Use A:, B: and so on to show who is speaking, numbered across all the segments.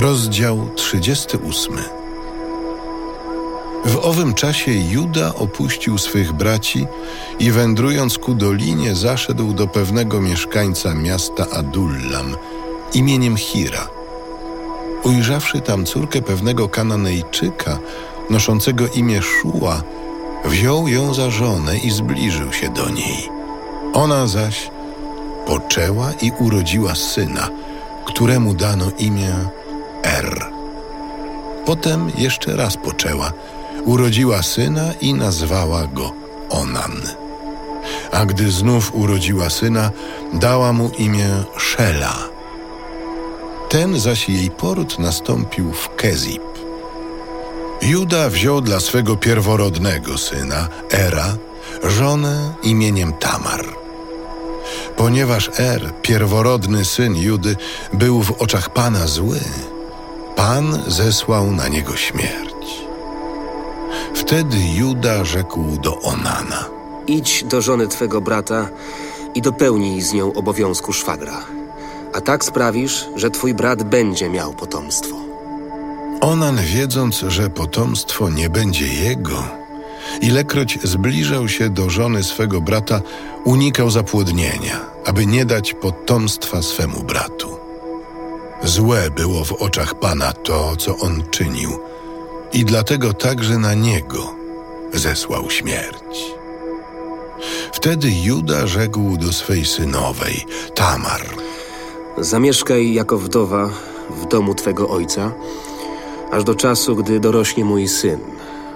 A: Rozdział 38 W owym czasie Juda opuścił swych braci i wędrując ku dolinie zaszedł do pewnego mieszkańca miasta Adullam imieniem Hira. Ujrzawszy tam córkę pewnego Kananejczyka noszącego imię Szua, wziął ją za żonę i zbliżył się do niej. Ona zaś poczęła i urodziła syna, któremu dano imię Er. Potem jeszcze raz poczęła, urodziła syna i nazwała go Onan. A gdy znów urodziła syna, dała mu imię Szela. Ten zaś jej poród nastąpił w Kezib. Juda wziął dla swego pierworodnego syna, Era, żonę imieniem Tamar. Ponieważ Er, pierworodny syn Judy, był w oczach Pana zły, Pan zesłał na niego śmierć. Wtedy Juda rzekł do Onana.
B: Idź do żony twego brata i dopełnij z nią obowiązku szwagra. A tak sprawisz, że twój brat będzie miał potomstwo.
A: Onan, wiedząc, że potomstwo nie będzie jego, ilekroć zbliżał się do żony swego brata, unikał zapłodnienia, aby nie dać potomstwa swemu bratu. Złe było w oczach Pana to, co on czynił, i dlatego także na niego zesłał śmierć. Wtedy Juda rzekł do swej synowej, Tamar,
B: Zamieszkaj jako wdowa w domu twego ojca, aż do czasu, gdy dorośnie mój syn,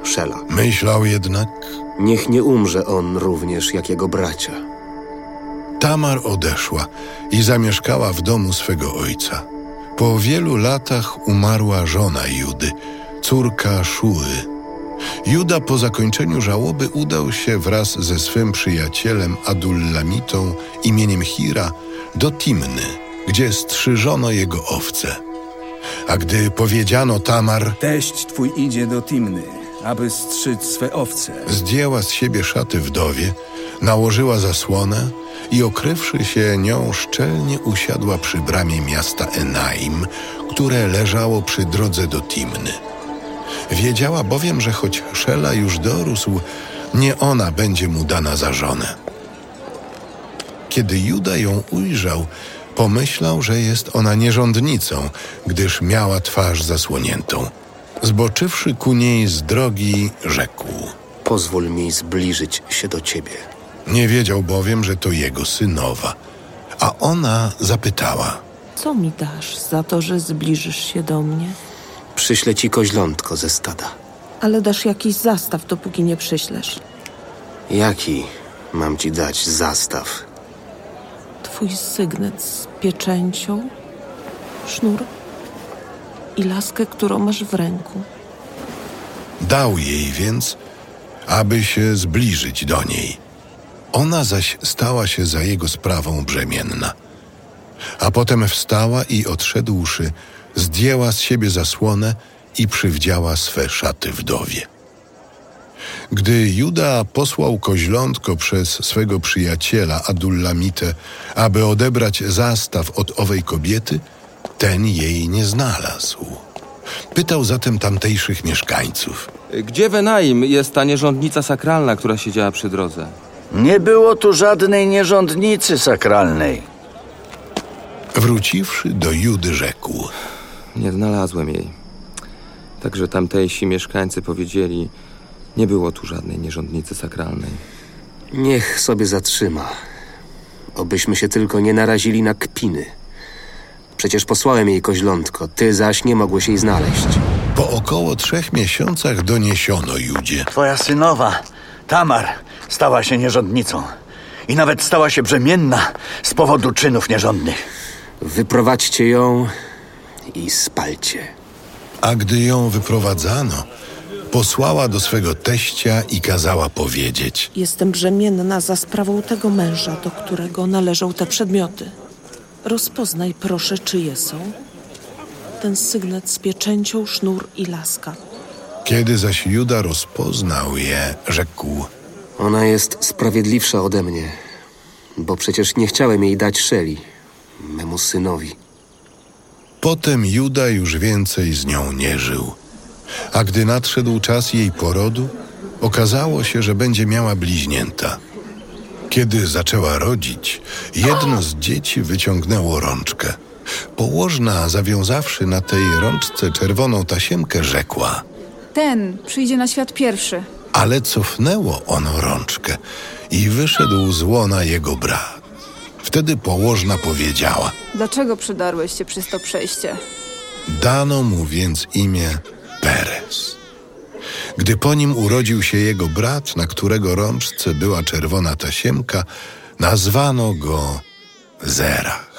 B: Szela.
A: myślał jednak,
B: Niech nie umrze on również jak jego bracia.
A: Tamar odeszła i zamieszkała w domu swego ojca. Po wielu latach umarła żona Judy, córka Szuły. Juda po zakończeniu żałoby udał się wraz ze swym przyjacielem Adullamitą imieniem Hira do Timny, gdzie strzyżono jego owce. A gdy powiedziano Tamar,
C: Teść twój idzie do Timny, aby strzyc swe owce.
A: zdjęła z siebie szaty wdowie, nałożyła zasłonę i okrywszy się nią szczelnie usiadła przy bramie miasta Enaim, które leżało przy drodze do Timny. Wiedziała bowiem, że choć Szela już dorósł, nie ona będzie mu dana za żonę. Kiedy Juda ją ujrzał, pomyślał, że jest ona nierządnicą, gdyż miała twarz zasłoniętą. Zboczywszy ku niej z drogi, rzekł –
B: Pozwól mi zbliżyć się do ciebie.
A: Nie wiedział bowiem, że to jego synowa. A ona zapytała:
D: Co mi dasz za to, że zbliżysz się do mnie?
B: Przyślę ci koźlątko ze stada.
D: Ale dasz jakiś zastaw, dopóki nie przyślesz.
B: Jaki mam ci dać zastaw?
D: Twój sygnet z pieczęcią, sznur i laskę, którą masz w ręku.
A: Dał jej więc, aby się zbliżyć do niej. Ona zaś stała się za jego sprawą brzemienna. A potem wstała i odszedłszy, zdjęła z siebie zasłonę i przywdziała swe szaty wdowie. Gdy Juda posłał koźlątko przez swego przyjaciela Adullamite, aby odebrać zastaw od owej kobiety, ten jej nie znalazł. Pytał zatem tamtejszych mieszkańców.
E: Gdzie w Enaim jest ta nierządnica sakralna, która siedziała przy drodze?
F: Nie było tu żadnej nierządnicy sakralnej.
A: Wróciwszy do Judy, rzekł:
E: Nie znalazłem jej. Także tamtejsi mieszkańcy powiedzieli, nie było tu żadnej nierządnicy sakralnej.
B: Niech sobie zatrzyma. Obyśmy się tylko nie narazili na kpiny. Przecież posłałem jej koźlątko, ty zaś nie mogłeś jej znaleźć.
A: Po około trzech miesiącach doniesiono Judzie.
F: Twoja synowa, Tamar, stała się nierządnicą. I nawet stała się brzemienna z powodu czynów nierządnych.
B: Wyprowadźcie ją i spalcie.
A: A gdy ją wyprowadzano, posłała do swego teścia i kazała powiedzieć:
D: Jestem brzemienna za sprawą tego męża, do którego należą te przedmioty. Rozpoznaj proszę, czyje są. Ten sygnet z pieczęcią, sznur i laska.
A: Kiedy zaś Juda rozpoznał je, rzekł:
B: Ona jest sprawiedliwsza ode mnie, bo przecież nie chciałem jej dać Szeli, memu synowi.
A: Potem Juda już więcej z nią nie żył. A gdy nadszedł czas jej porodu, okazało się, że będzie miała bliźnięta. Kiedy zaczęła rodzić, jedno z dzieci wyciągnęło rączkę. Położna, zawiązawszy na tej rączce czerwoną tasiemkę, rzekła,
G: Ten przyjdzie na świat pierwszy.
A: ale cofnęło ono rączkę i wyszedł z łona jego brat. Wtedy położna powiedziała,
G: Dlaczego przydarłeś się przez to przejście?
A: dano mu więc imię Perez. Gdy po nim urodził się jego brat, na którego rączce była czerwona tasiemka, nazwano go Zerach.